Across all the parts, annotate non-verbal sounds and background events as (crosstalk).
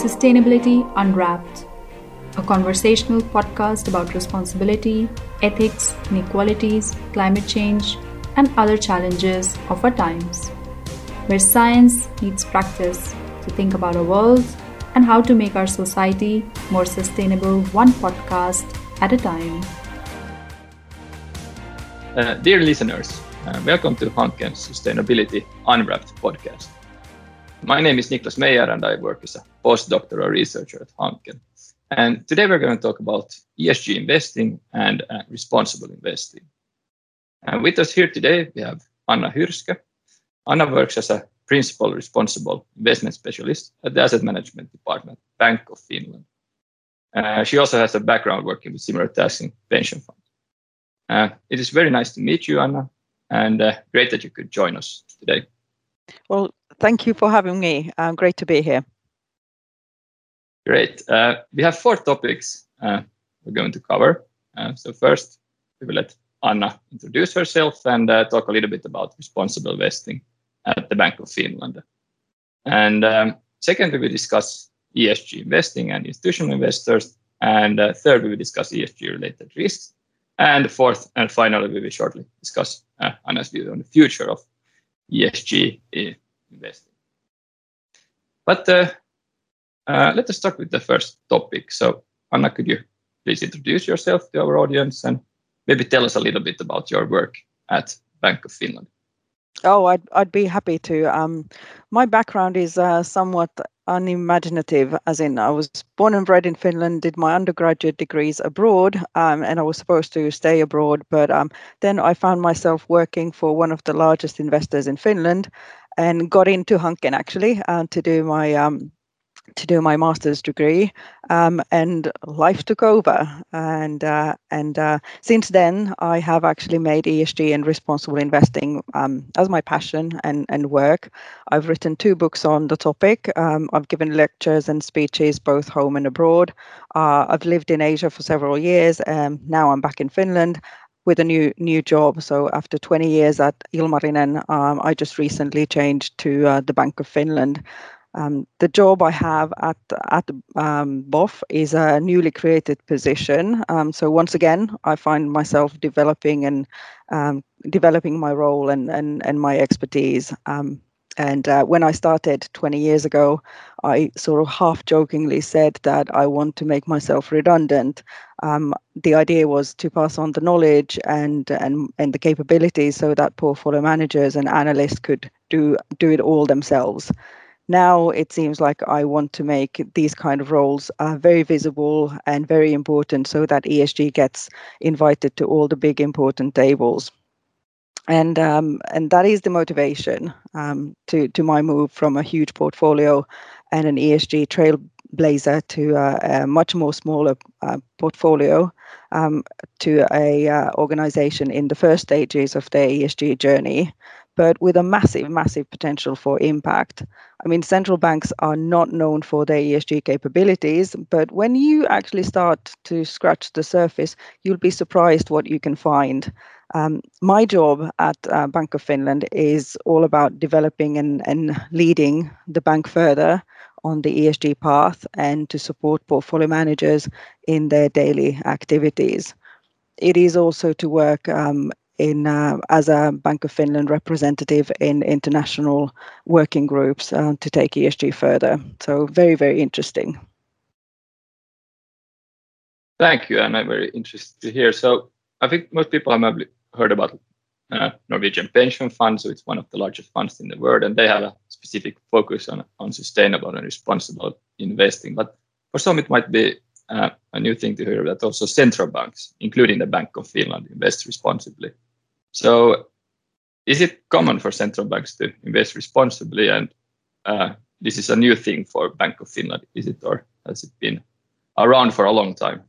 Sustainability Unwrapped, a conversational podcast about responsibility, ethics, inequalities, climate change, and other challenges of our times, where science meets practice to think about our world and how to make our society more sustainable one podcast at a time. Uh, dear listeners, uh, welcome to Hanken's Sustainability Unwrapped podcast. My name is Niklas Meyer and I work as a postdoctoral researcher at Hanken. And today we're going to talk about ESG investing and uh, responsible investing. And with us here today, we have Anna Hyrske. Anna works as a principal responsible investment specialist at the asset management department, Bank of Finland. Uh, she also has a background working with similar tasks in pension funds. Uh, it is very nice to meet you, Anna, and uh, great that you could join us today. Well, thank you for having me. Um, great to be here. Great. Uh, we have four topics uh, we're going to cover. Uh, so first, we will let Anna introduce herself and uh, talk a little bit about responsible investing at the Bank of Finland. And um, second, we will discuss ESG investing and institutional investors. And uh, third, we will discuss ESG-related risks. And fourth and finally, we will shortly discuss Anna's view on the future of ESG investing. But uh, uh, let us start with the first topic. So, Anna, could you please introduce yourself to our audience and maybe tell us a little bit about your work at Bank of Finland? Oh, I'd, I'd be happy to. Um, my background is uh, somewhat unimaginative, as in I was born and bred in Finland, did my undergraduate degrees abroad, um, and I was supposed to stay abroad. But um, then I found myself working for one of the largest investors in Finland and got into Hanken actually uh, to do my um, to do my master's degree, um, and life took over. And uh, and uh, since then, I have actually made ESG and responsible investing um, as my passion and and work. I've written two books on the topic. Um, I've given lectures and speeches both home and abroad. Uh, I've lived in Asia for several years. and now I'm back in Finland with a new new job. So after 20 years at Ilmarinen, um, I just recently changed to uh, the Bank of Finland. Um, the job I have at at um, BOF is a newly created position. Um, so once again, I find myself developing and um, developing my role and and and my expertise. And uh, when I started 20 years ago, I sort of half jokingly said that I want to make myself redundant. Um, the idea was to pass on the knowledge and and and the capabilities so that portfolio managers and analysts could do do it all themselves now it seems like I want to make these kind of roles uh, very visible and very important so that ESG gets invited to all the big important tables. And um, and that is the motivation um, to to my move from a huge portfolio and an ESG trailblazer to a much more smaller uh, portfolio um, to a uh, organization in the first stages of their ESG journey but with a massive, massive potential for impact. I mean, central banks are not known for their ESG capabilities, but when you actually start to scratch the surface, you'll be surprised what you can find. Um, my job at uh, Bank of Finland is all about developing and, and leading the bank further on the ESG path and to support portfolio managers in their daily activities. It is also to work um, in uh, as a Bank of Finland representative in international working groups uh, to take ESG further. So very very interesting. Thank you, and I'm very interested to hear. So I think most people are have heard about uh, Norwegian pension fund, So it's one of the largest funds in the world, and they have a specific focus on on sustainable and responsible investing. But for some, it might be uh, a new thing to hear that also central banks, including the Bank of Finland, invest responsibly. So, is it common for central banks to invest responsibly? And uh, this is a new thing for Bank of Finland, is it, or has it been around for a long time?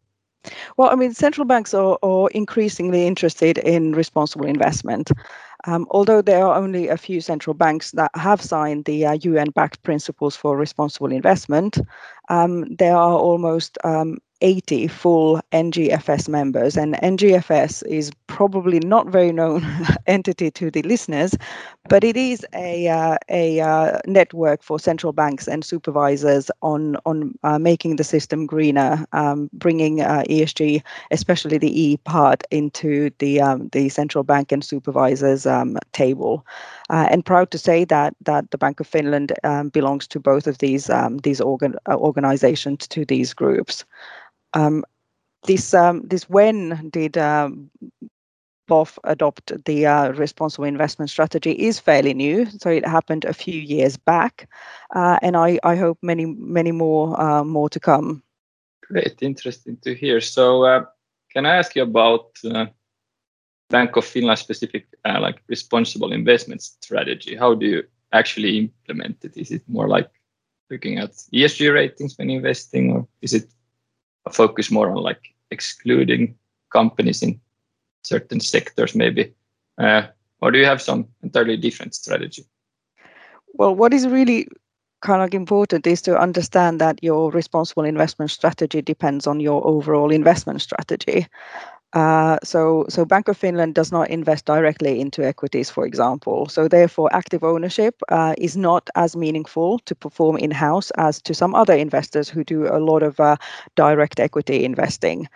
Well, I mean, central banks are, are increasingly interested in responsible investment. Um, although there are only a few central banks that have signed the uh, UN backed principles for responsible investment, um, there are almost um, 80 full NGFS members. And NGFS is probably not very known (laughs) entity to the listeners, but it is a uh, a uh, network for central banks and supervisors on on uh, making the system greener, um, bringing uh, ESG, especially the E part, into the um, the central bank and supervisors um, table. Uh, and proud to say that that the Bank of Finland um, belongs to both of these um, these organ uh, organizations to these groups. Um, this this when did BOF adopt the uh, responsible investment strategy is fairly new. So it happened a few years back, uh, and I, I hope many many more uh, more to come. Great, interesting to hear. So uh, can I ask you about uh, Bank of Finland specific uh, like responsible investment strategy? How do you actually implement it? Is it more like looking at ESG ratings when investing, or is it a focus more on like excluding companies in certain sectors maybe. Uh, or do you have some entirely different strategy? Well what is really kind of important is to understand that your responsible investment strategy depends on your overall investment strategy uh, so, so Bank of Finland does not invest directly into equities, for example. So, therefore, active ownership uh, is not as meaningful to perform in house as to some other investors who do a lot of uh, direct equity investing.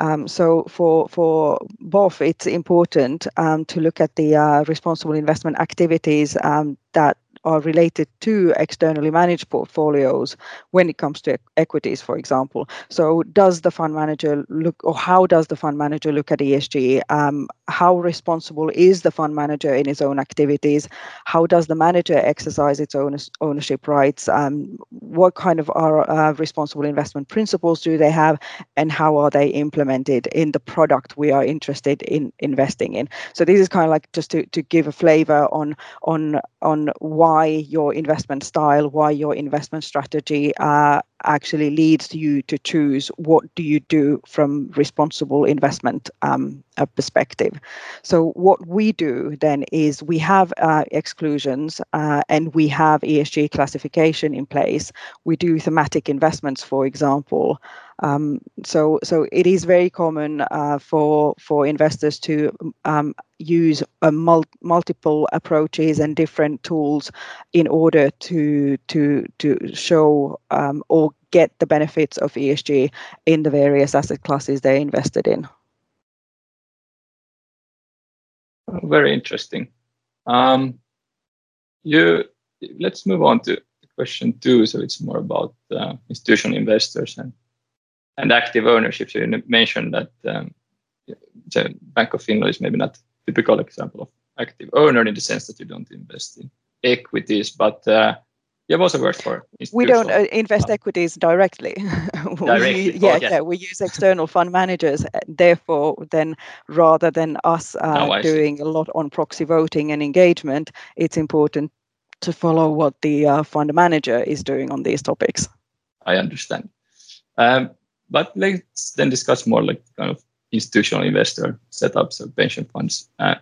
Um, so, for for BOF, it's important um, to look at the uh, responsible investment activities um, that are related to externally managed portfolios when it comes to equities, for example. So, does the fund manager look, or how does the fund manager look at ESG? Um, how responsible is the fund manager in his own activities? How does the manager exercise its own ownership rights? Um, what kind of are, uh, responsible investment principles do they have, and how are they implemented in the product we are interested in investing in? So, this is kind of like just to, to give a flavor on on on why your investment style, why your investment strategy uh, actually leads you to choose what do you do from responsible investment um, perspective. So what we do then is we have uh, exclusions uh, and we have ESG classification in place. We do thematic investments, for example. Um, so so it is very common uh, for for investors to um, use mul- multiple approaches and different tools in order to to to show um, or get the benefits of ESG in the various asset classes they're invested in. Very interesting. Um, you let's move on to question two. So it's more about uh, institutional investors and and active ownership. So you mentioned that um, the Bank of Finland is maybe not typical example of active owner in the sense that you don't invest in equities, but you have also worked for. We don't uh, invest equities directly. (laughs) directly. we, yeah, yeah, we use external fund managers. Uh, therefore, then rather than us uh, doing see. a lot on proxy voting and engagement, it's important to follow what the uh, fund manager is doing on these topics. I understand. Um, but let's then discuss more like kind of institutional investor setups of pension funds, uh,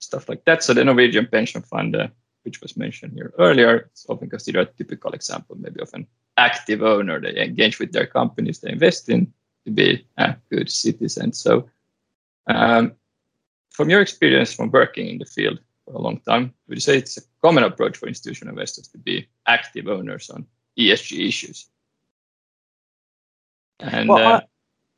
stuff like that. So the Norwegian pension fund uh, which was mentioned here earlier, it's often considered a typical example maybe of an active owner. They engage with their companies they invest in to be a good citizen. So, um, from your experience from working in the field for a long time, would you say it's a common approach for institutional investors to be active owners on ESG issues? And well, uh,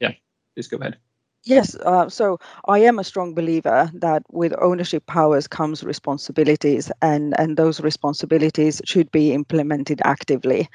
yeah, please go ahead. Yes, uh, so I am a strong believer that with ownership powers comes responsibilities, and, and those responsibilities should be implemented actively.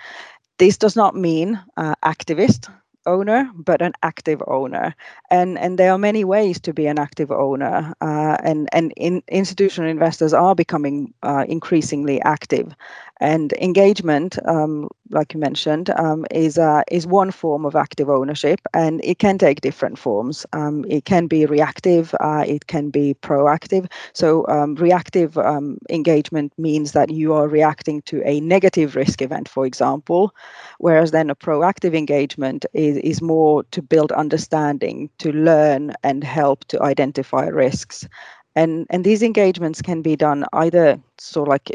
This does not mean uh, activist owner, but an active owner. And and there are many ways to be an active owner. Uh, and and in, institutional investors are becoming uh, increasingly active. And engagement, um, like you mentioned, um, is uh, is one form of active ownership, and it can take different forms. Um, it can be reactive, uh, it can be proactive. So um, reactive um, engagement means that you are reacting to a negative risk event, for example, whereas then a proactive engagement is is more to build understanding, to learn, and help to identify risks and and these engagements can be done either sort of like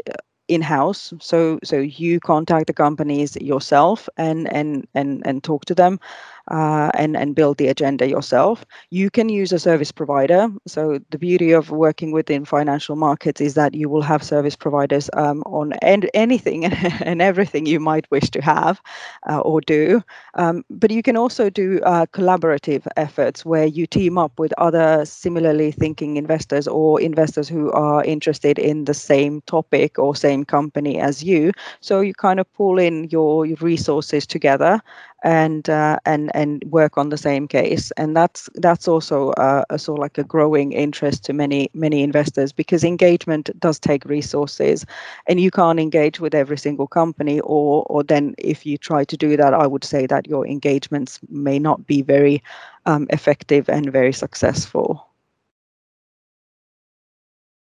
in-house. So so you contact the companies yourself and and and and talk to them uh, and and build the agenda yourself. You can use a service provider. So the beauty of working within financial markets is that you will have service providers um, on and anything (laughs) and everything you might wish to have uh, or do. Um, but you can also do uh, collaborative efforts where you team up with other similarly thinking investors or investors who are interested in the same topic or same company as you. So you kind of pull in your resources together and uh, and and work on the same case. And that's that's also uh, a sort of like a growing interest to many many investors because engagement does take resources and you can't engage with every single company or or then if you try to do that i would say that your engagements may not be very um, effective and very successful.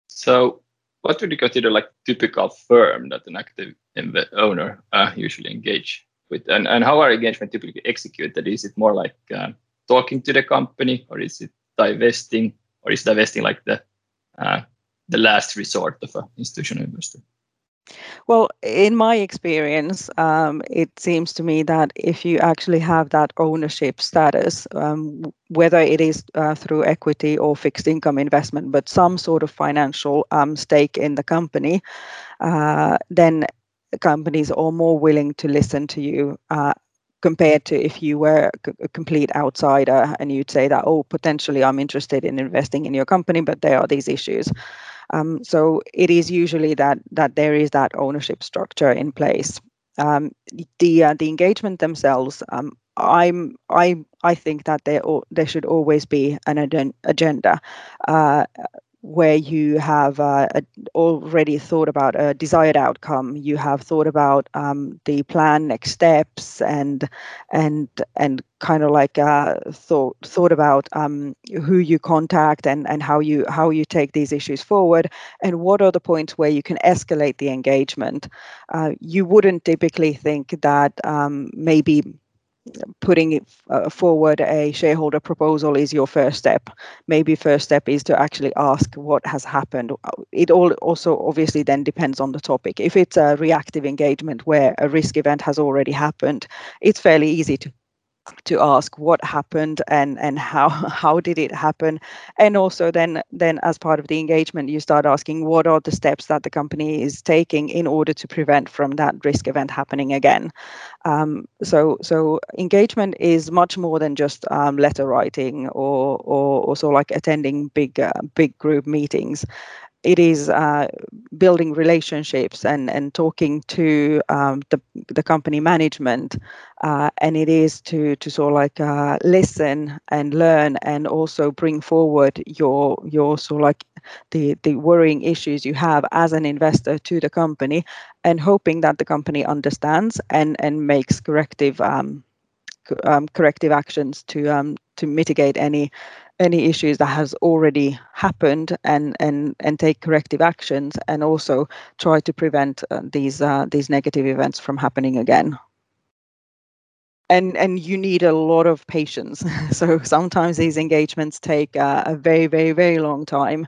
So what would you consider like typical firm that an active owner uh, usually engage with and, and how are engagement typically executed? Is it more like uh, talking to the company or is it divesting or is divesting like the uh, the last resort of an institutional investor? Well, in my experience, um, it seems to me that if you actually have that ownership status, um, whether it is uh, through equity or fixed income investment, but some sort of financial um, stake in the company, uh, then companies are more willing to listen to you uh, compared to if you were a complete outsider and you'd say that oh potentially i'm interested in investing in your company but there are these issues. Um, so it is usually that that there is that ownership structure in place. Um, the uh, the engagement themselves um, i'm i i think that there there should always be an agenda. Uh, where you have uh, already thought about a desired outcome. You have thought about um, the plan next steps and and and kind of like uh, thought thought about um, who you contact and and how you how you take these issues forward and what are the points where you can escalate the engagement. Uh, you wouldn't typically think that um, maybe putting uh, forward a shareholder proposal is your first step. Maybe first step is to actually ask what has happened. It all also obviously then depends on the topic. If it's a reactive engagement where a risk event has already happened, it's fairly easy to to ask what happened and and how (laughs) how did it happen? And also then then as part of the engagement you start asking what are the steps that the company is taking in order to prevent from that risk event happening again. Um, so so engagement is much more than just um, letter writing or or also like attending big uh, big group meetings it is uh, building relationships and and talking to um, the the company management, uh, and it is to to sort of like uh, listen and learn and also bring forward your your sort of like the the worrying issues you have as an investor to the company, and hoping that the company understands and and makes corrective um, um, corrective actions to um, to mitigate any any issues that has already happened and and and take corrective actions and also try to prevent uh, these uh, these negative events from happening again and and you need a lot of patience (laughs) so sometimes these engagements take uh, a very very very long time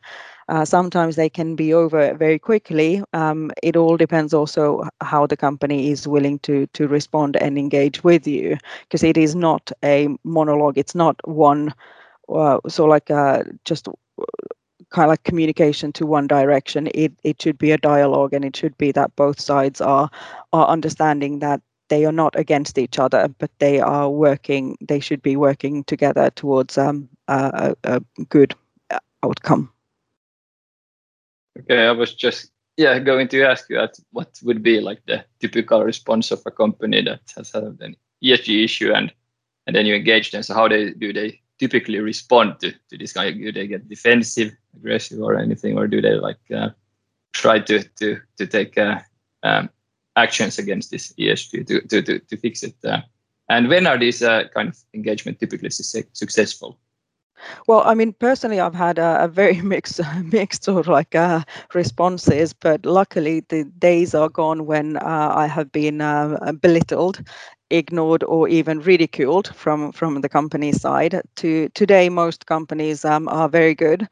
uh, sometimes they can be over very quickly. Um, it all depends also how the company is willing to to respond and engage with you, because it is not a monologue. It's not one uh, so like uh, just uh, kind of like communication to one direction it it should be a dialogue and it should be that both sides are are understanding that they are not against each other but they are working they should be working together towards um, a, a good outcome. Okay i was just yeah going to ask you at what would be like the typical response of a company that has had an esg issue and and then you engage them? So how they do they typically respond to, to this kind? Do they get defensive, aggressive, or anything, or do they like uh, try to to to take uh, um, actions against this ESG to to to, to fix it? Uh, and when are these uh, kind of engagement typically su- successful? Well, I mean, personally, I've had a, a very (laughs) mixed, mixed sort of like uh, responses, but luckily the days are gone when uh, I have been uh, belittled ignored or even ridiculed from from the company side. To today, most companies um, are very good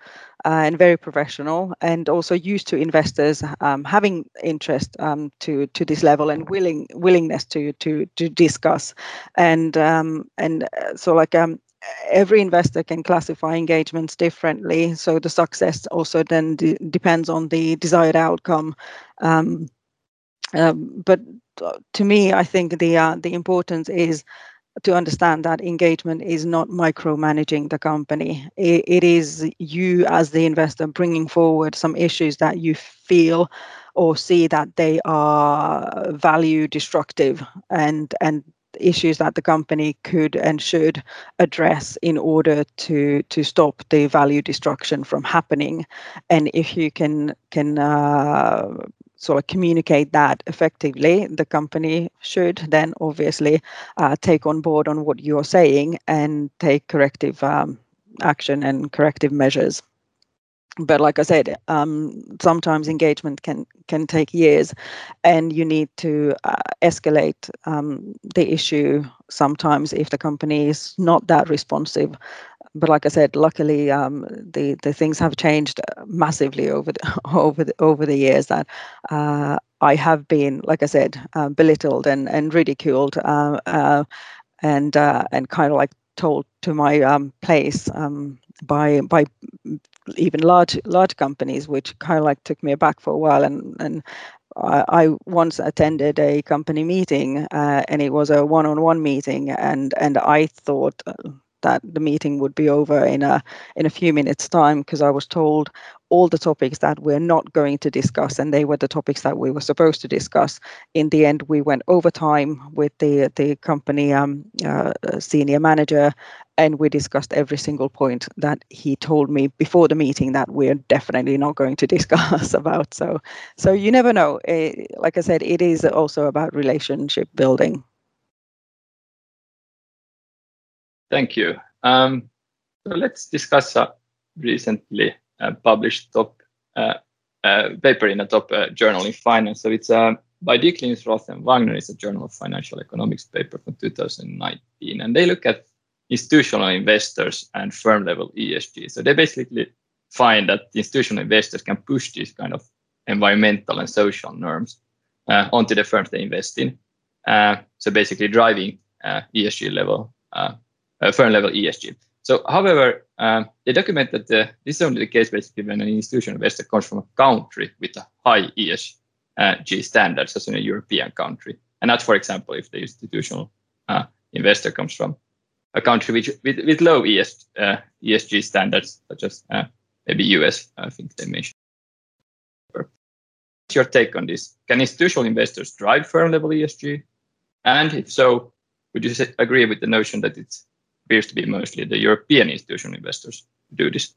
uh, and very professional, and also used to investors um, having interest um, to to this level and willing willingness to to to discuss, and um, and uh, so like um, every investor can classify engagements differently. So the success also then de- depends on the desired outcome. Um, um, but to me, I think the uh, the importance is to understand that engagement is not micromanaging the company. It, it is you as the investor bringing forward some issues that you feel or see that they are value destructive and and issues that the company could and should address in order to to stop the value destruction from happening and if you can can uh, sort of communicate that effectively the company should then obviously uh, take on board on what you're saying and take corrective um, action and corrective measures but like I said, um, sometimes engagement can can take years, and you need to uh, escalate um, the issue sometimes if the company is not that responsive. But like I said, luckily um, the the things have changed massively over the, (laughs) over the, over the years that. Uh, I have been, like I said, uh, belittled and, and ridiculed, uh, uh, and uh, and kind of like told to my um, place um, by by even large large companies, which kind of like took me aback for a while. And and I, I once attended a company meeting, uh, and it was a one-on-one meeting, and and I thought. That the meeting would be over in a in a few minutes time because I was told all the topics that we're not going to discuss and they were the topics that we were supposed to discuss. In the end we went over time with the the company um, uh, senior manager and we discussed every single point that he told me before the meeting that we're definitely not going to (laughs) discuss about. So so you never know. Eh, like i said it is also about relationship building thank you um, so let's discuss a recently uh, published top uh, uh, paper in a top uh, journal in finance so it's uh, by Dyck, Lins, Roth, and Wagner. It's a Journal of Financial Economics paper from 2019, and they look at institutional investors and firm level ESG. So they basically find that institutional investors can push these kind of environmental and social norms uh, onto the firms they invest in. So basically driving ESG level, firm level ESG. So, however, um, they document that the, this is only the case basically when an institutional investor comes from a country with a high ESG standards, as in a European country. And that's, for example, if the institutional uh, investor comes from a country which with, with low ES, uh, ESG standards, such as uh, maybe US, I think they mentioned. What's your take on this? Can institutional investors drive firm level ESG? And if so, would you agree with the notion that it appears to be mostly the European institutional investors do this?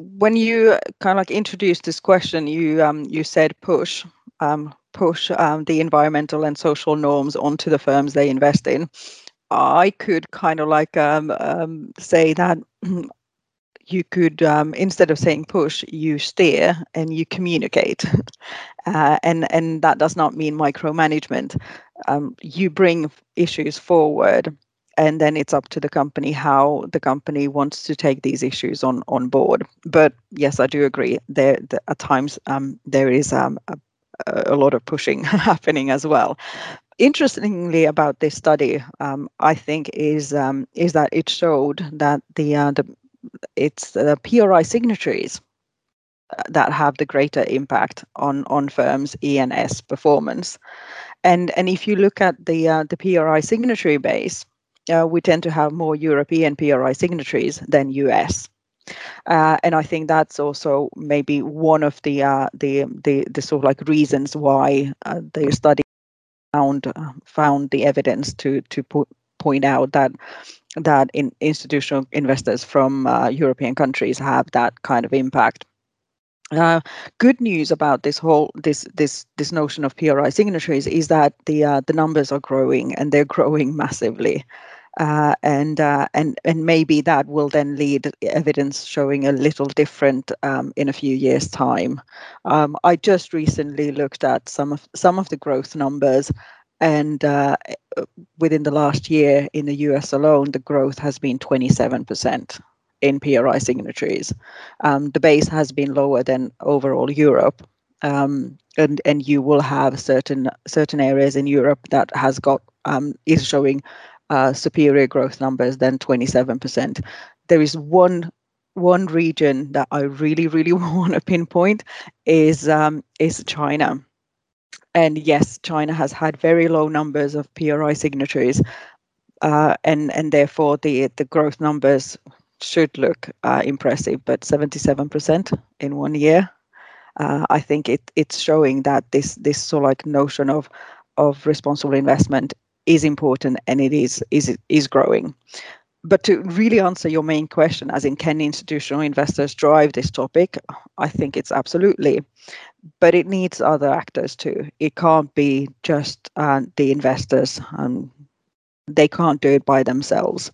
When you kind of like introduced this question, you um, you said push. Um, push um, the environmental and social norms onto the firms they invest in. I could kind of like um, um, say that (clears throat) you could um, instead of saying push, you steer and you communicate, uh, and and that does not mean micromanagement. Um, you bring issues forward, and then it's up to the company how the company wants to take these issues on on board. But yes, I do agree. There, there at times um, there is um, a a lot of pushing (laughs) happening as well. Interestingly, about this study, um, I think is um, is that it showed that the uh, the it's the PRI signatories uh, that have the greater impact on on firms' ENS performance, and and if you look at the uh, the PRI signatory base, uh, we tend to have more European PRI signatories than US. Uh, and I think that's also maybe one of the uh, the, the the sort of like reasons why uh, the study found found the evidence to to point out that that in institutional investors from uh, European countries have that kind of impact. Uh, good news about this whole this this this notion of PRI signatories is that the uh, the numbers are growing and they're (laughs) growing massively. uh, and uh, and and maybe that will then lead evidence showing a little different um, in a few years' time. Um, I just recently looked at some of some of the growth numbers, and uh, within the last year in the US alone, the growth has been 27 percent in PRI signatories. Um, the base has been lower than overall Europe, um, and and you will have certain certain areas in Europe that has got um, is showing uh, superior growth numbers than 27%. There is one one region that I really really (laughs) want to pinpoint is um, is China. And yes, China has had very low numbers of PRI signatories, uh, and and therefore the the growth numbers should look uh, impressive. But 77% in one year, uh, I think it it's showing that this this sort of like notion of of responsible investment is important and it is is is growing. But to really answer your main question, as in can institutional investors drive this topic, I think it's absolutely. But it needs other actors too. It can't be just uh, the investors. Um, they can't do it by themselves.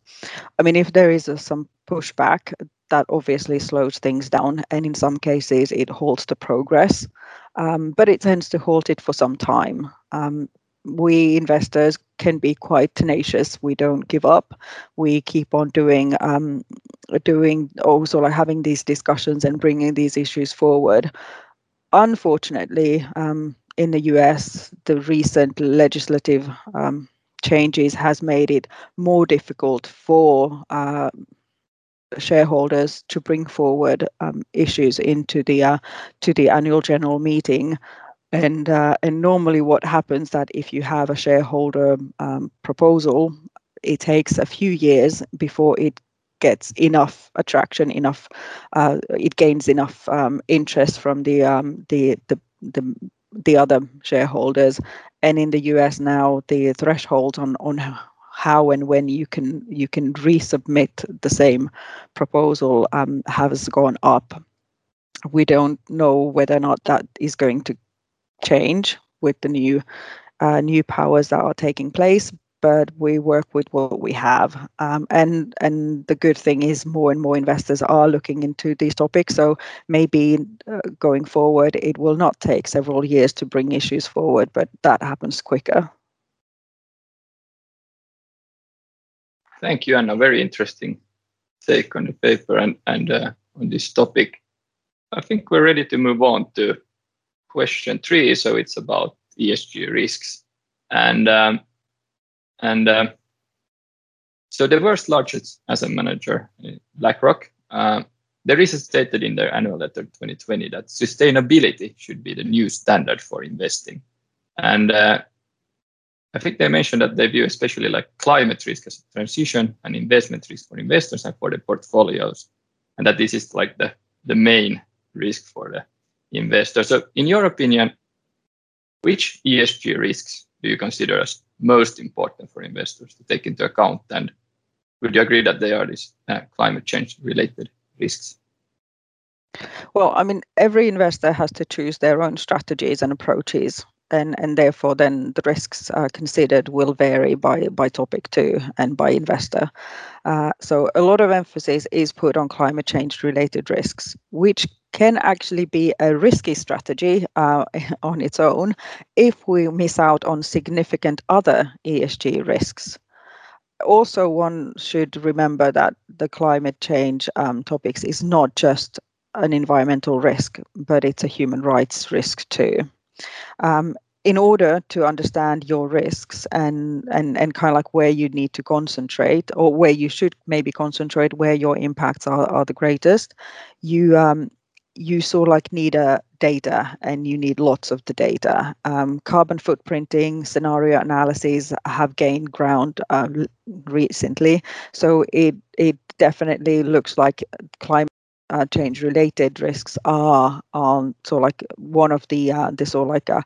I mean, if there is some pushback, that obviously slows things down, and in some cases, it halts the progress. Um, but it tends to halt it for some time. Um, we investors can be quite tenacious. We don't give up. We keep on doing um, doing also like having these discussions and bringing these issues forward. Unfortunately, um, in the US, the recent legislative um, changes has made it more difficult for uh, shareholders to bring forward um, issues into the uh, to the annual general meeting and uh, and normally what happens that if you have a shareholder um, proposal it takes a few years before it gets enough attraction enough uh, it gains enough um, interest from the, um, the the the the other shareholders. And in the US now the threshold on on how and when you can you can resubmit the same proposal um, has gone up. We don't know whether or not that is going to change with the new uh, new powers that are taking place but we work with what we have. Um, and and the good thing is more and more investors are looking into these topics. So maybe uh, going forward it will not take several years to bring issues forward but that happens quicker. Thank you anna. Very interesting take on the paper and and uh, on this topic. I think we're ready to move on to question three. So it's about ESG risks. And um, and um, so the world's largest asset manager, BlackRock, uh, there is stated in their annual letter 2020 that sustainability should be the new standard for investing. And uh, I think they mentioned that they view especially like climate risk as a transition and investment risk for investors and for the portfolios, and that this is like the the main risk for the investor. So, in your opinion, which ESG risks do you consider as most important for investors to take into account? And would you agree that they are these uh, climate change related risks? Well, I mean, every investor has to choose their own strategies and approaches and and therefore then the risks uh, considered will vary by by topic too and by investor. Uh, so a lot of emphasis is put on climate change related risks, which can actually be a risky strategy uh, (laughs) on its own if we miss out on significant other ESG risks. Also, one should remember that the climate change um, topics is not just an environmental risk, but it's a human rights risk too. Um, in order to understand your risks and, and, and kind of like where you need to concentrate or where you should maybe concentrate, where your impacts are, are the greatest, you um, you sort like need a data and you need lots of the data. Um, carbon footprinting, scenario analyses have gained ground uh, recently. So it, it definitely looks like climate uh, change related risks are on so like one of the uh, the sort of like a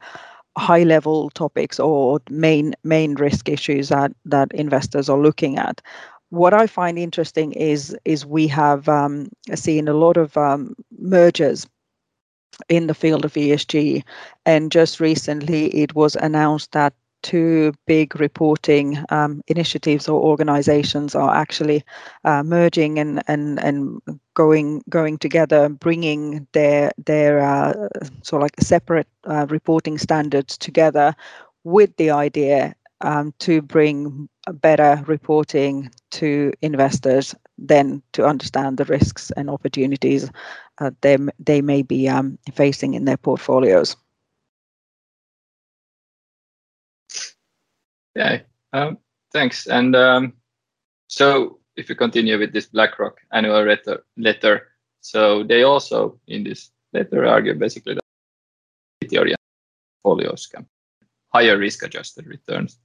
high level topics or main main risk issues that that investors are looking at what I find interesting is is we have um, seen a lot of um, mergers in the field of ESG, and just recently it was announced that two big reporting um, initiatives or organizations are actually uh, merging and and and going going together, bringing their their uh, sort of like separate uh, reporting standards together, with the idea um, to bring better reporting to investors, then to understand the risks and opportunities uh, they they may be um, facing in their portfolios. Yeah, um, thanks. And um, so if you continue with this BlackRock annual letter, letter, so they also in this letter argue basically that theory portfolios can higher risk-adjusted returns.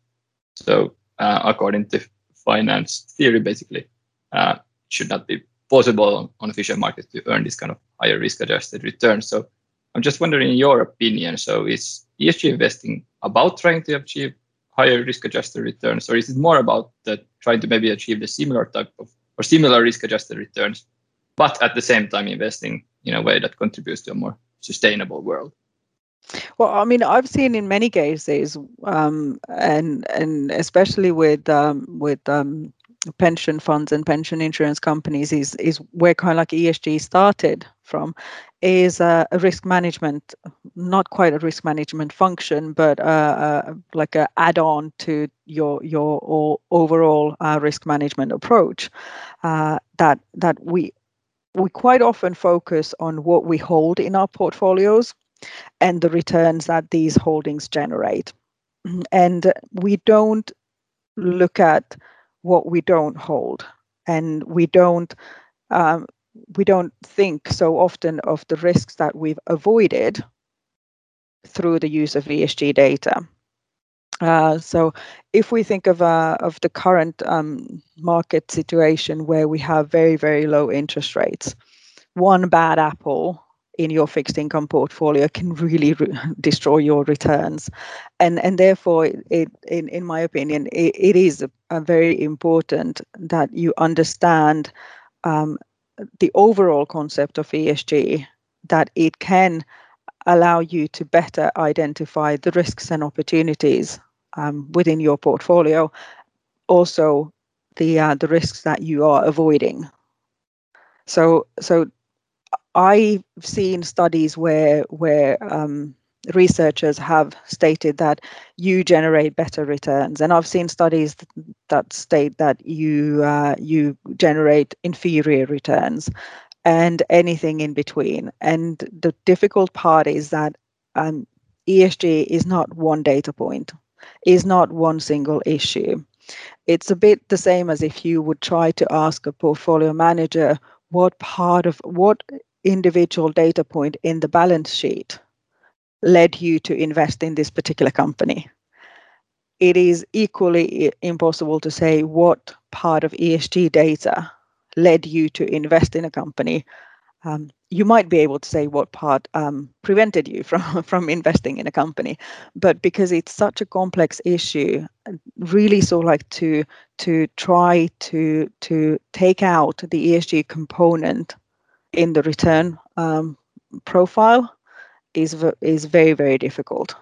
So uh, according to finance theory, basically, uh, should not be possible on efficient markets to earn this kind of higher risk-adjusted return. So I'm just wondering, in your opinion, so is ESG investing about trying to achieve higher risk-adjusted returns, or is it more about trying to maybe achieve the similar type of or similar risk-adjusted returns, but at the same time investing in a way that contributes to a more sustainable world? Well, I mean, I've seen in many cases, um, and and especially with um, with um, pension funds and pension insurance companies, is is where kind of like ESG started from, is a, a risk management, not quite a risk management function, but uh, uh, like a add-on to your your all, overall uh, risk management approach. Uh, that that we we quite often focus on what we hold in our portfolios and the returns that these holdings generate. And we don't look at what we don't hold, and we don't um, we don't think so often of the risks that we've avoided through the use of ESG data. Uh, so, if we think of uh, of the current um, market situation where we have very very low interest rates, one bad apple in your fixed income portfolio can really re- (laughs) destroy your returns. And and therefore it, in in my opinion it, it is a, a very important that you understand um, the overall concept of ESG that it can allow you to better identify the risks and opportunities um, within your portfolio also the uh, the risks that you are avoiding. So so I've seen studies where where um, researchers have stated that you generate better returns, and I've seen studies that state that you uh, you generate inferior returns, and anything in between. And the difficult part is that um, ESG is not one data point, is not one single issue. It's a bit the same as if you would try to ask a portfolio manager what part of what individual data point in the balance sheet led you to invest in this particular company. It is equally impossible to say what part of ESG data led you to invest in a company. Um, you might be able to say what part um, prevented you from, (laughs) from investing in a company, but because it's such a complex issue, really of like to to try to to take out the ESG component in the return um, profile is is very very difficult.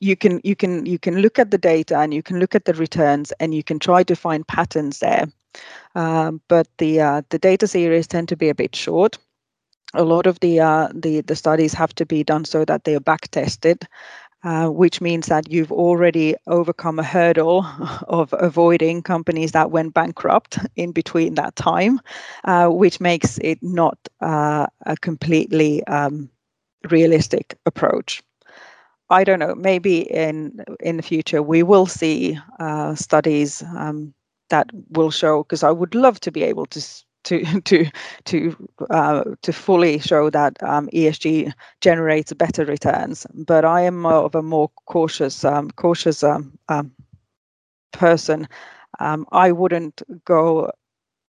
You can you can you can look at the data and you can look at the returns and you can try to find patterns there, um, but the uh, the data series tend to be a bit short. A lot of the uh, the the studies have to be done so that they are back tested, uh, which means that you've already overcome a hurdle (laughs) of avoiding companies that went bankrupt in between that time, uh, which makes it not uh, a completely um, realistic approach. I don't know. Maybe in in the future we will see uh, studies um, that will show. Because I would love to be able to to (laughs) to to uh, to fully show that um, ESG generates better returns. But I am of a more cautious um, cautious um, um person. Um, I wouldn't go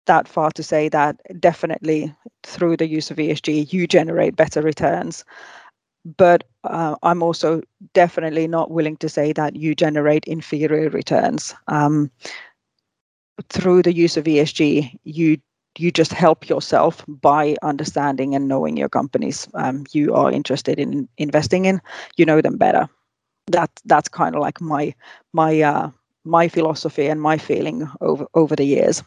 that far to say that definitely through the use of ESG you generate better returns. But uh, I'm also definitely not willing to say that you generate inferior returns. Through the use of ESG, you you just help yourself by understanding and knowing your companies um, you are interested in investing in. You know them better. that that's kind of like my my uh, my philosophy and my feeling over over the years.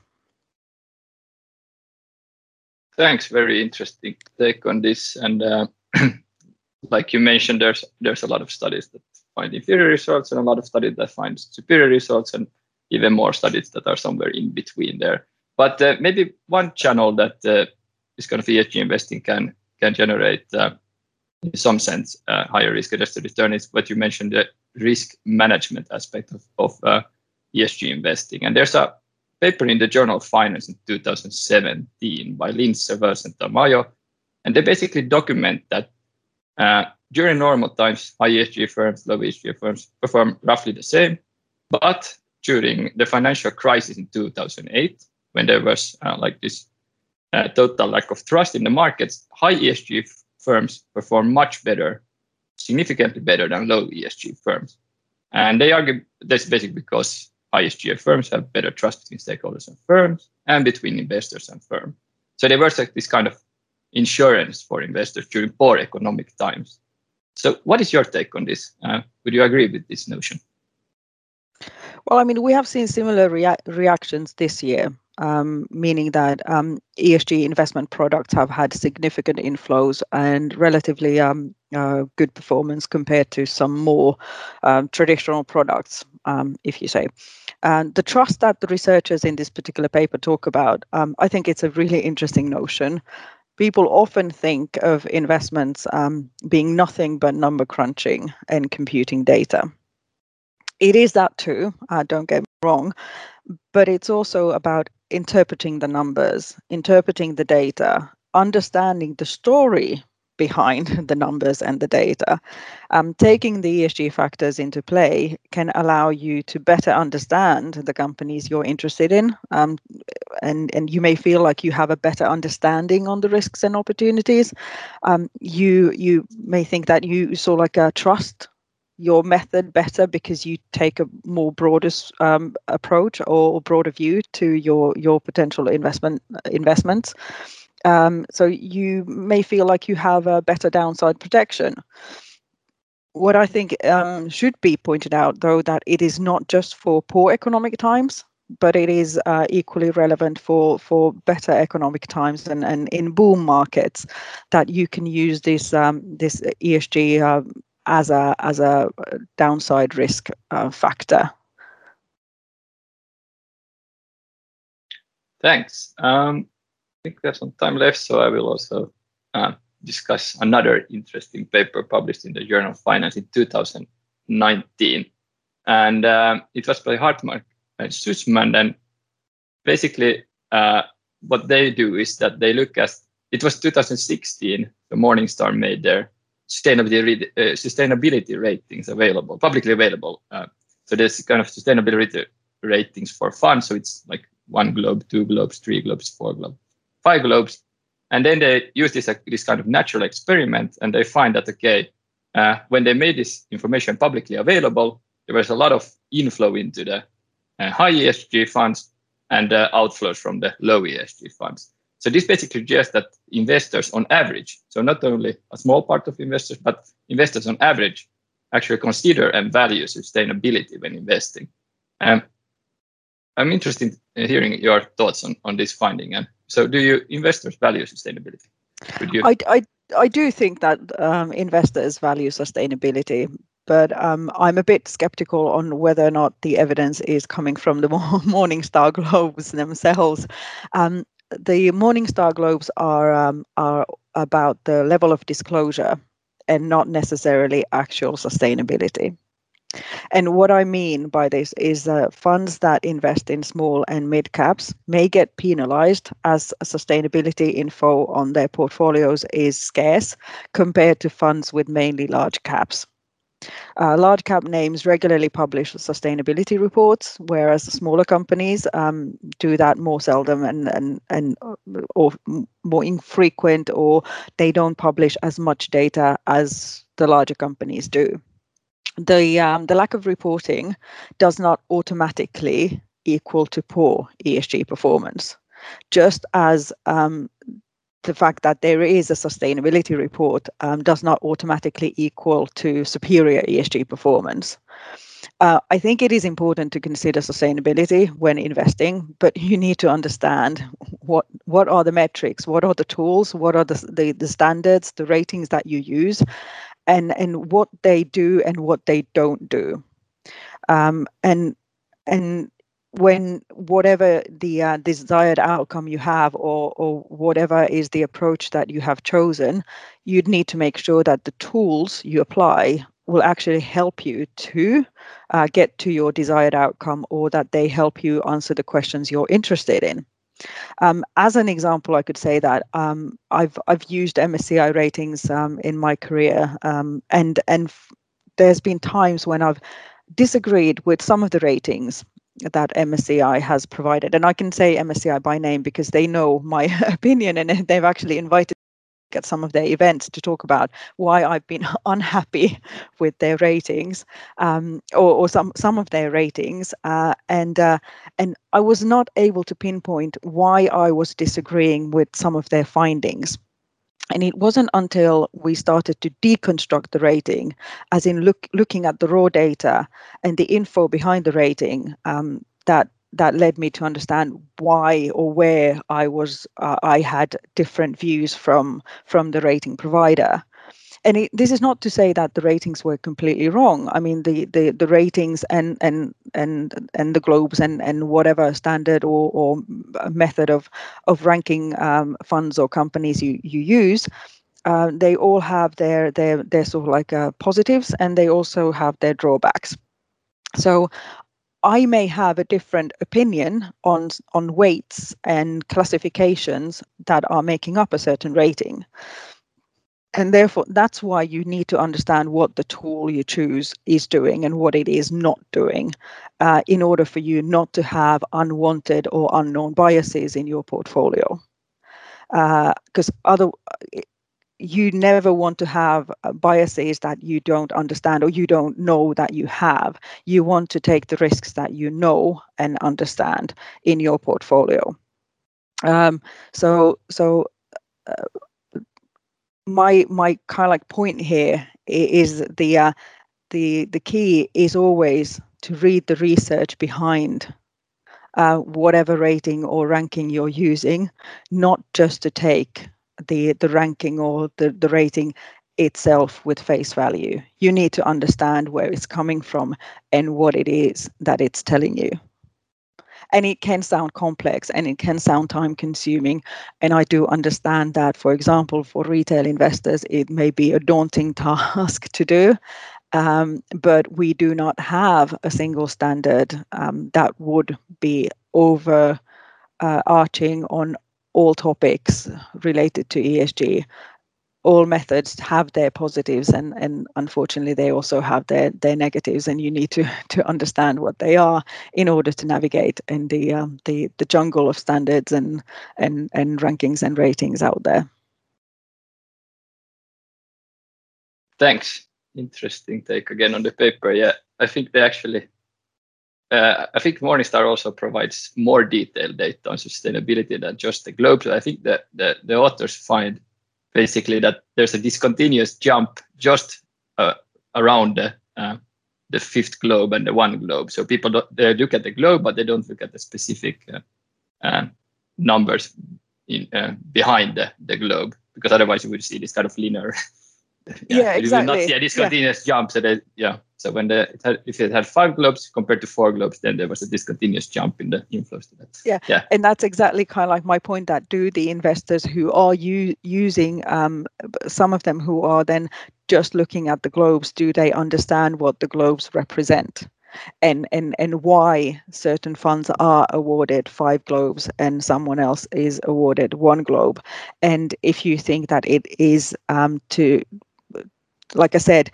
Thanks. Very interesting take on this. And uh, (clears throat) like you mentioned, there's there's a lot of studies that find inferior results and a lot of studies that find superior results, and even more studies that are somewhere in between there. But uh, maybe one channel that uh, kind of ESG investing can can generate, uh, in some sense, uh, higher risk-adjusted return is what you mentioned, the risk management aspect of, of uh, ESG investing. And there's a paper in the Journal of Finance in 2017 by Lins, Servaes, and Tamayo, and they basically document that uh, during normal times, high ESG firms, low ESG firms perform roughly the same, but during the financial crisis in 2008, when there was uh, like this uh, total lack of trust in the markets, high ESG firms perform much better, significantly better than low ESG firms. And they argue that's basically because high ESG firms have better trust between stakeholders and firms and between investors and firms. So they were like this kind of insurance for investors during poor economic times. So, what is your take on this? Uh, would you agree with this notion? Well, I mean, we have seen similar rea- reactions this year, um, meaning that um, ESG investment products have had significant inflows and relatively um, uh, good performance compared to some more um, traditional products, um, if you say. And the trust that the researchers in this particular paper talk about, um, I think it's a really interesting notion people often think of investments being nothing but number crunching and computing data. It is that too, uh, don't get me wrong, but it's also about interpreting the numbers, interpreting the data, understanding the story behind (laughs) the numbers and the data. Um, taking the ESG factors into play can allow you to better understand the companies you're interested in. Um, and, and you may feel like you have a better understanding on the risks and opportunities. Um, you, you may think that you saw like a trust your method better because you take a more broader um, approach or broader view to your your potential investment investments. Um, so you may feel like you have a better downside protection. What I think um, should be pointed out, though, that it is not just for poor economic times, but it is uh, equally relevant for for better economic times and, and in boom markets that you can use this um, this ESG uh, as a as a downside risk uh, factor. Thanks. Um, think there's some time left, so I will also uh, discuss another interesting paper published in the Journal of Finance in 2019. And uh, it was by Hartzmark and Sussman. And basically, uh, what they do is that they look at it was 2016, the Morningstar made their sustainability, uh, sustainability ratings available, publicly available. Uh, so there's kind of sustainability ratings for funds. So it's like one globe, two globes, three globes, four globes five globes. And then they use this, uh, this kind of natural experiment and they find that, okay, uh, when they made this information publicly available, there was a lot of inflow into the uh, high ESG funds and uh, outflows from the low ESG funds. So this basically suggests that investors on average, so not only a small part of investors, but investors on average actually consider and value sustainability when investing. Um, I'm interested in hearing your thoughts on, on this finding and so, do you investors value sustainability? I, I, I do think that um, investors value sustainability, but um, I'm a bit skeptical on whether or not the evidence is coming from the (laughs) Morningstar globes themselves. Um, the Morningstar globes are um, are about the level of disclosure and not necessarily actual sustainability. And what I mean by this is that funds that invest in small and mid caps may get penalized as sustainability info on their portfolios is scarce compared to funds with mainly large caps. Uh, large cap names regularly publish sustainability reports, whereas smaller companies um, do that more seldom and and and uh, or more infrequent, or they don't publish as much data as the larger companies do the um, the lack of reporting does not automatically equal to poor ESG performance. Just as um, the fact that there is a sustainability report um, does not automatically equal to superior ESG performance. Uh, I think it is important to consider sustainability when investing, but you need to understand what what are the metrics, what are the tools, what are the, the, the standards, the ratings that you use, and and what they do and what they don't do. Um, and and when whatever the uh, desired outcome you have or or whatever is the approach that you have chosen you'd need to make sure that the tools you apply will actually help you to uh, get to your desired outcome or that they help you answer the questions you're interested in. Um, as an example, I could say that um, I've I've used MSCI ratings um, in my career, um, and and f- there's been times when I've disagreed with some of the ratings that MSCI has provided. And I can say MSCI by name because they know my (laughs) opinion and (laughs) they've actually invited me at some of their events to talk about why I've been (laughs) unhappy with their ratings um, or, or, some some of their ratings, uh, and uh, and I was not able to pinpoint why I was disagreeing with some of their findings. And it wasn't until we started to deconstruct the rating, as in look, looking at the raw data and the info behind the rating, um, that that led me to understand why or where I was uh, I had different views from from the rating provider and it, this is not to say that the ratings were completely wrong. I mean, the the, the ratings and and and and the globes and and whatever standard or or method of of ranking um, funds or companies you you use. Uh, they all have their their their sort of like uh, positives and they also have their drawbacks. So I may have a different opinion on on weights and classifications that are making up a certain rating and therefore that's why you need to understand what the tool you choose is doing and what it is not doing uh, in order for you not to have unwanted or unknown biases in your portfolio. Because uh, other you never want to have uh, biases that you don't understand or you don't know that you have. You want to take the risks that you know and understand in your portfolio. Um, so so uh, my my kind of like point here is the uh, the the key is always to read the research behind uh, whatever rating or ranking you're using, not just to take the the ranking or the, the rating itself with face value. You need to understand where it's coming from and what it is that it's telling you and it can sound complex and it can sound time consuming. And i do understand that for example for retail investors it may be a daunting (laughs) task to do. Um, but we do not have a single standard um, that would be overarching uh, on all topics related to ESG all methods have their positives and and unfortunately they also have their their negatives and you need to (laughs) to understand what they are in order to navigate in the um, the the jungle of standards and and and rankings and ratings out there. Thanks. Interesting take again on the paper. Yeah i think they actually uh, I think Morningstar also provides more detailed data on sustainability than just the globe. So I think that the, the authors find basically that there's a discontinuous jump just uh, around the uh, the fifth globe and the one globe. So people they look at the globe, but they don't look at the specific uh, uh numbers in, uh, behind the, the globe, because otherwise you would see this kind of linear. (laughs) yeah, yeah, exactly. You will not see a discontinuous yeah. jump. So they, yeah, so when the it had, if it had five globes compared to four globes, then there was a discontinuous jump in the inflows to that. Yeah, yeah, and that's exactly kind of like my point. That do the investors who are u- using um, some of them who are then just looking at the globes, do they understand what the globes represent? and and and why certain funds are awarded five globes and someone else is awarded one globe and if you think that it is um, to like i said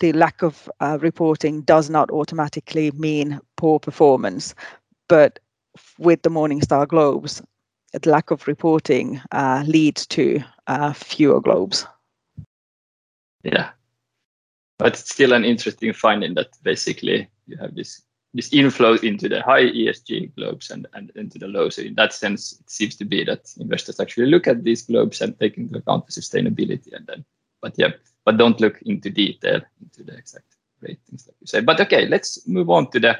the lack of uh, reporting does not automatically mean poor performance, but with the Morningstar globes, the lack of reporting uh, leads to uh, fewer globes. Yeah, but it's still an interesting finding that basically you have this this inflow into the high ESG globes and, and into the low. So in that sense, it seems to be that investors actually look at these globes and take into account the sustainability and then, but yeah, but don't look into detail into the exact ratings like you say. But okay, let's move on to the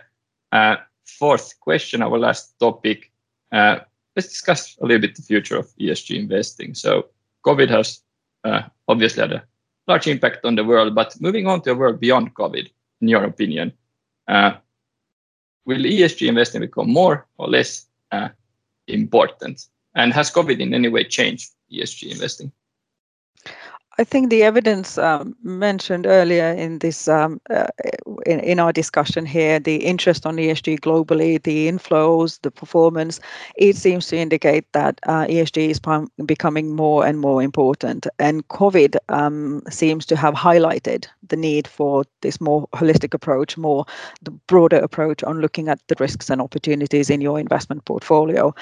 uh, fourth question, our last topic. Uh, let's discuss a little bit the future of ESG investing. So COVID has uh, obviously had a large impact on the world, but moving on to a world beyond COVID, in your opinion, uh, will ESG investing become more or less uh, important? And has COVID in any way changed ESG investing? I think the evidence um, mentioned earlier in this um, uh, in, in, our discussion here, the interest on ESG globally, the inflows, the performance, it seems to indicate that uh, ESG is becoming more and more important. And COVID um, seems to have highlighted the need for this more holistic approach, more the broader approach on looking at the risks and opportunities in your investment portfolio.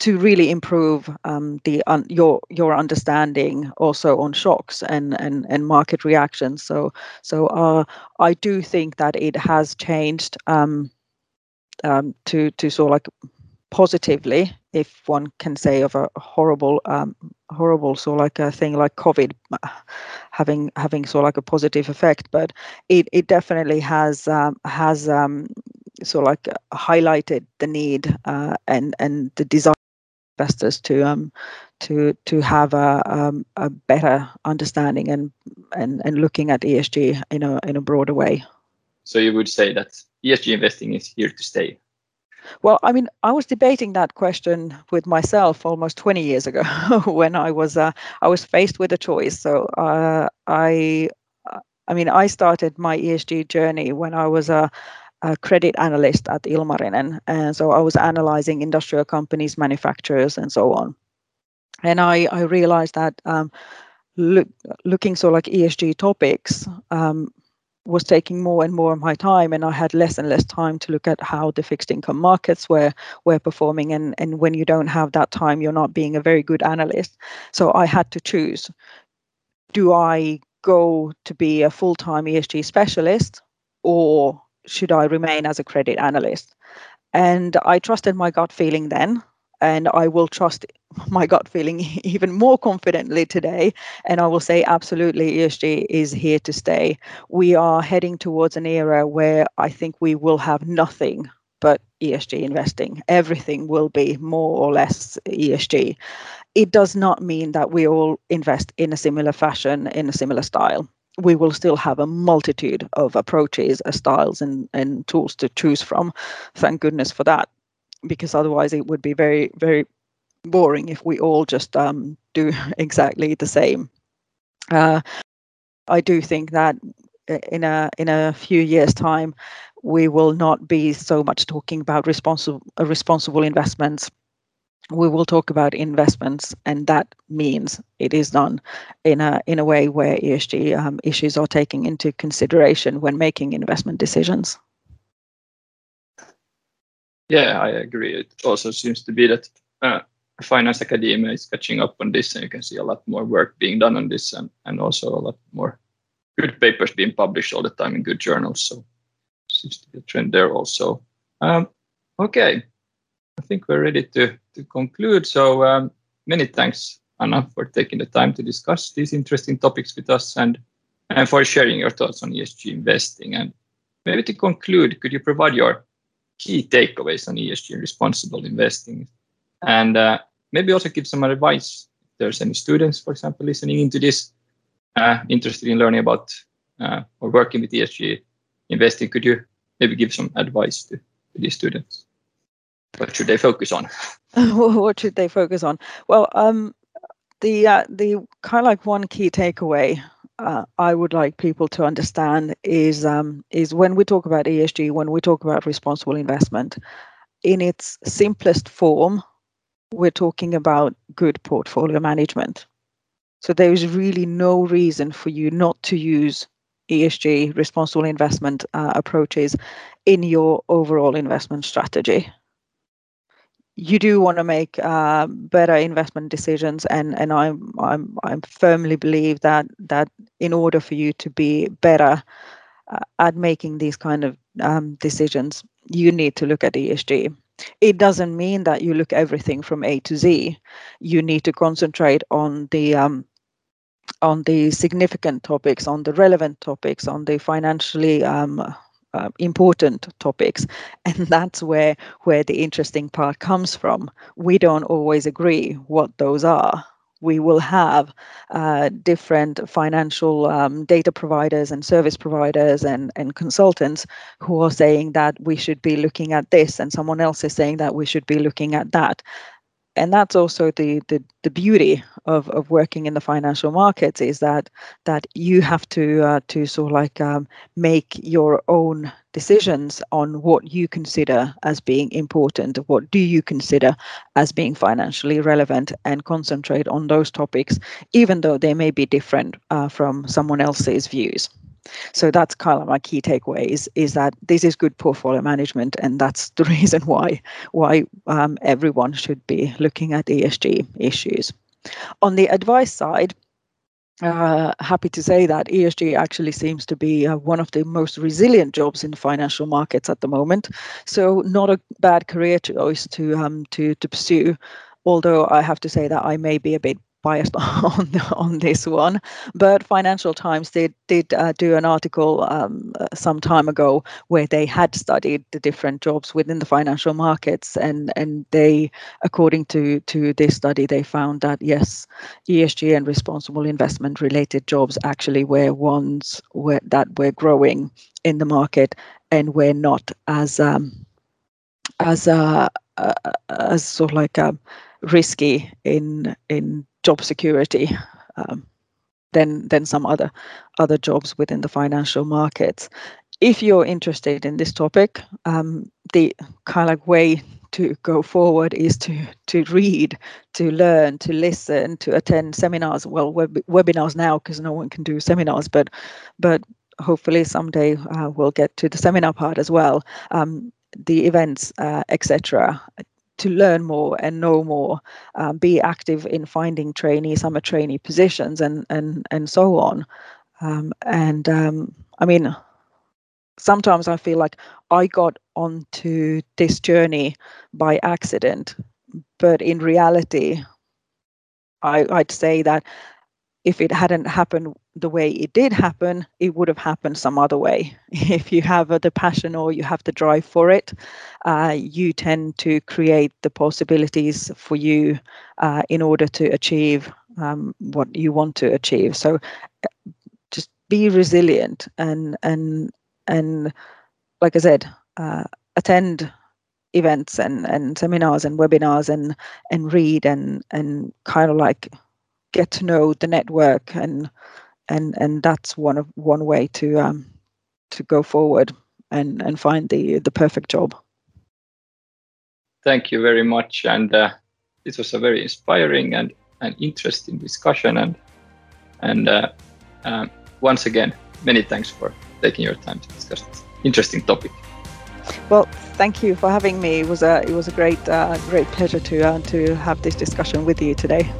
To really improve um, the un, your your understanding also on shocks and and and market reactions. So so uh, I do think that it has changed um, um, to to sort of like positively, if one can say, of a horrible um, horrible sort of like a thing like COVID having having sort of like a positive effect. But it it definitely has um, has um, sort of like highlighted the need uh, and and the desire investors to um, to to have a, um, a better understanding and, and and looking at ESG in a in a broader way. So you would say that ESG investing is here to stay. Well, I mean, I was debating that question with myself almost 20 years ago (laughs) when I was uh, I was faced with a choice. So uh, I I mean, I started my ESG journey when I was a a credit analyst at Ilmarinen. And so I was analyzing industrial companies, manufacturers, and so on. And I, I realized that um, look, looking so like ESG topics um, was taking more and more of my time and I had less and less time to look at how the fixed income markets were were performing and and when you don't have that time you're not being a very good analyst so I had to choose do I go to be a full-time ESG specialist or should I remain as a credit analyst? And I trusted my gut feeling then, and I will trust (laughs) my gut feeling (laughs) even more confidently today. And I will say, absolutely, ESG is here to stay. We are heading towards an era where I think we will have nothing but ESG investing. Everything will be more or less ESG. It does not mean that we all invest in a similar fashion, in a similar style we will still have a multitude of approaches, uh, styles, and, and tools to choose from. Thank goodness for that, because otherwise it would be very, very boring if we all just um, do (laughs) exactly the same. Uh, I do think that uh, in a in a few years' time, we will not be so much talking about responsible uh, responsible investments we will talk about investments, and that means it is done in a in a way where ESG um, issues are taken into consideration when making investment decisions. Yeah, I agree. It also seems to be that uh, finance academia is catching up on this, and you can see a lot more work being done on this, and and also a lot more good papers being published all the time in good journals. So seems to be a trend there also. Um, okay, I think we're ready to, to conclude. So um, many thanks, Anna, for taking the time to discuss these interesting topics with us and, and for sharing your thoughts on ESG investing. And maybe to conclude, could you provide your key takeaways on ESG and responsible investing? And uh, maybe also give some advice if there's any students, for example, listening into this, uh, interested in learning about uh, or working with ESG investing. Could you maybe give some advice to, to these students? What should they focus on? (laughs) (laughs) what should they focus on? Well, um, the uh, the kind of like one key takeaway uh, I would like people to understand is um, is when we talk about ESG, when we talk about responsible investment, in its simplest form, we're talking about good portfolio management. So there is really no reason for you not to use ESG, responsible investment uh, approaches in your overall investment strategy you do want to make uh, better investment decisions, and and I'm I'm I firmly believe that that in order for you to be better uh, at making these kind of um, decisions, you need to look at ESG. It doesn't mean that you look everything from A to Z. You need to concentrate on the um, on the significant topics, on the relevant topics, on the financially um, uh, important topics, and that's where where the interesting part comes from. We don't always agree what those are. We will have uh, different financial um, data providers and service providers and, and consultants who are saying that we should be looking at this, and someone else is saying that we should be looking at that and that's also the, the the beauty of of working in the financial markets is that that you have to uh, to sort of like um, make your own decisions on what you consider as being important what do you consider as being financially relevant and concentrate on those topics even though they may be different uh, from someone else's views so that's kind of my key takeaway is, is that this is good portfolio management, and that's the (laughs) reason why why um, everyone should be looking at ESG issues. On the advice side, uh, happy to say that ESG actually seems to be uh, one of the most resilient jobs in financial markets at the moment. So not a bad career choice to um, to to pursue. Although I have to say that I may be a bit biased (laughs) on on this one, but Financial Times did did uh, do an article um, uh, some time ago where they had studied the different jobs within the financial markets, and and they, according to to this study, they found that yes, ESG and responsible investment related jobs actually were ones where, that were growing in the market and were not as um, as uh, uh, as sort of like um, risky in in job security um, than than some other other jobs within the financial markets. If you're interested in this topic, um, the kind of way to go forward is to to read, to learn, to listen, to attend seminars. Well, web, webinars now because no one can do seminars, but but hopefully someday uh, we'll get to the seminar part as well. Um, the events, uh, etc to learn more and know more, um, be active in finding trainee, summer trainee positions, and and and so on. Um, and um, I mean, sometimes I feel like I got onto this journey by accident, but in reality, I, I'd say that if it hadn't happened the way it did happen, it would have happened some other way. (laughs) If you have the passion or you have the drive for it, uh, you tend to create the possibilities for you uh, in order to achieve um, what you want to achieve. So just be resilient and and and like I said, uh, attend events and, and seminars and webinars and and read and and kind of like get to know the network and and and that's one of one way to um to go forward and and find the the perfect job. Thank you very much and uh, this was a very inspiring and and interesting discussion and and uh, um, once again many thanks for taking your time to discuss this interesting topic. Well thank you for having me. It was a it was a great uh, great pleasure to uh, to have this discussion with you today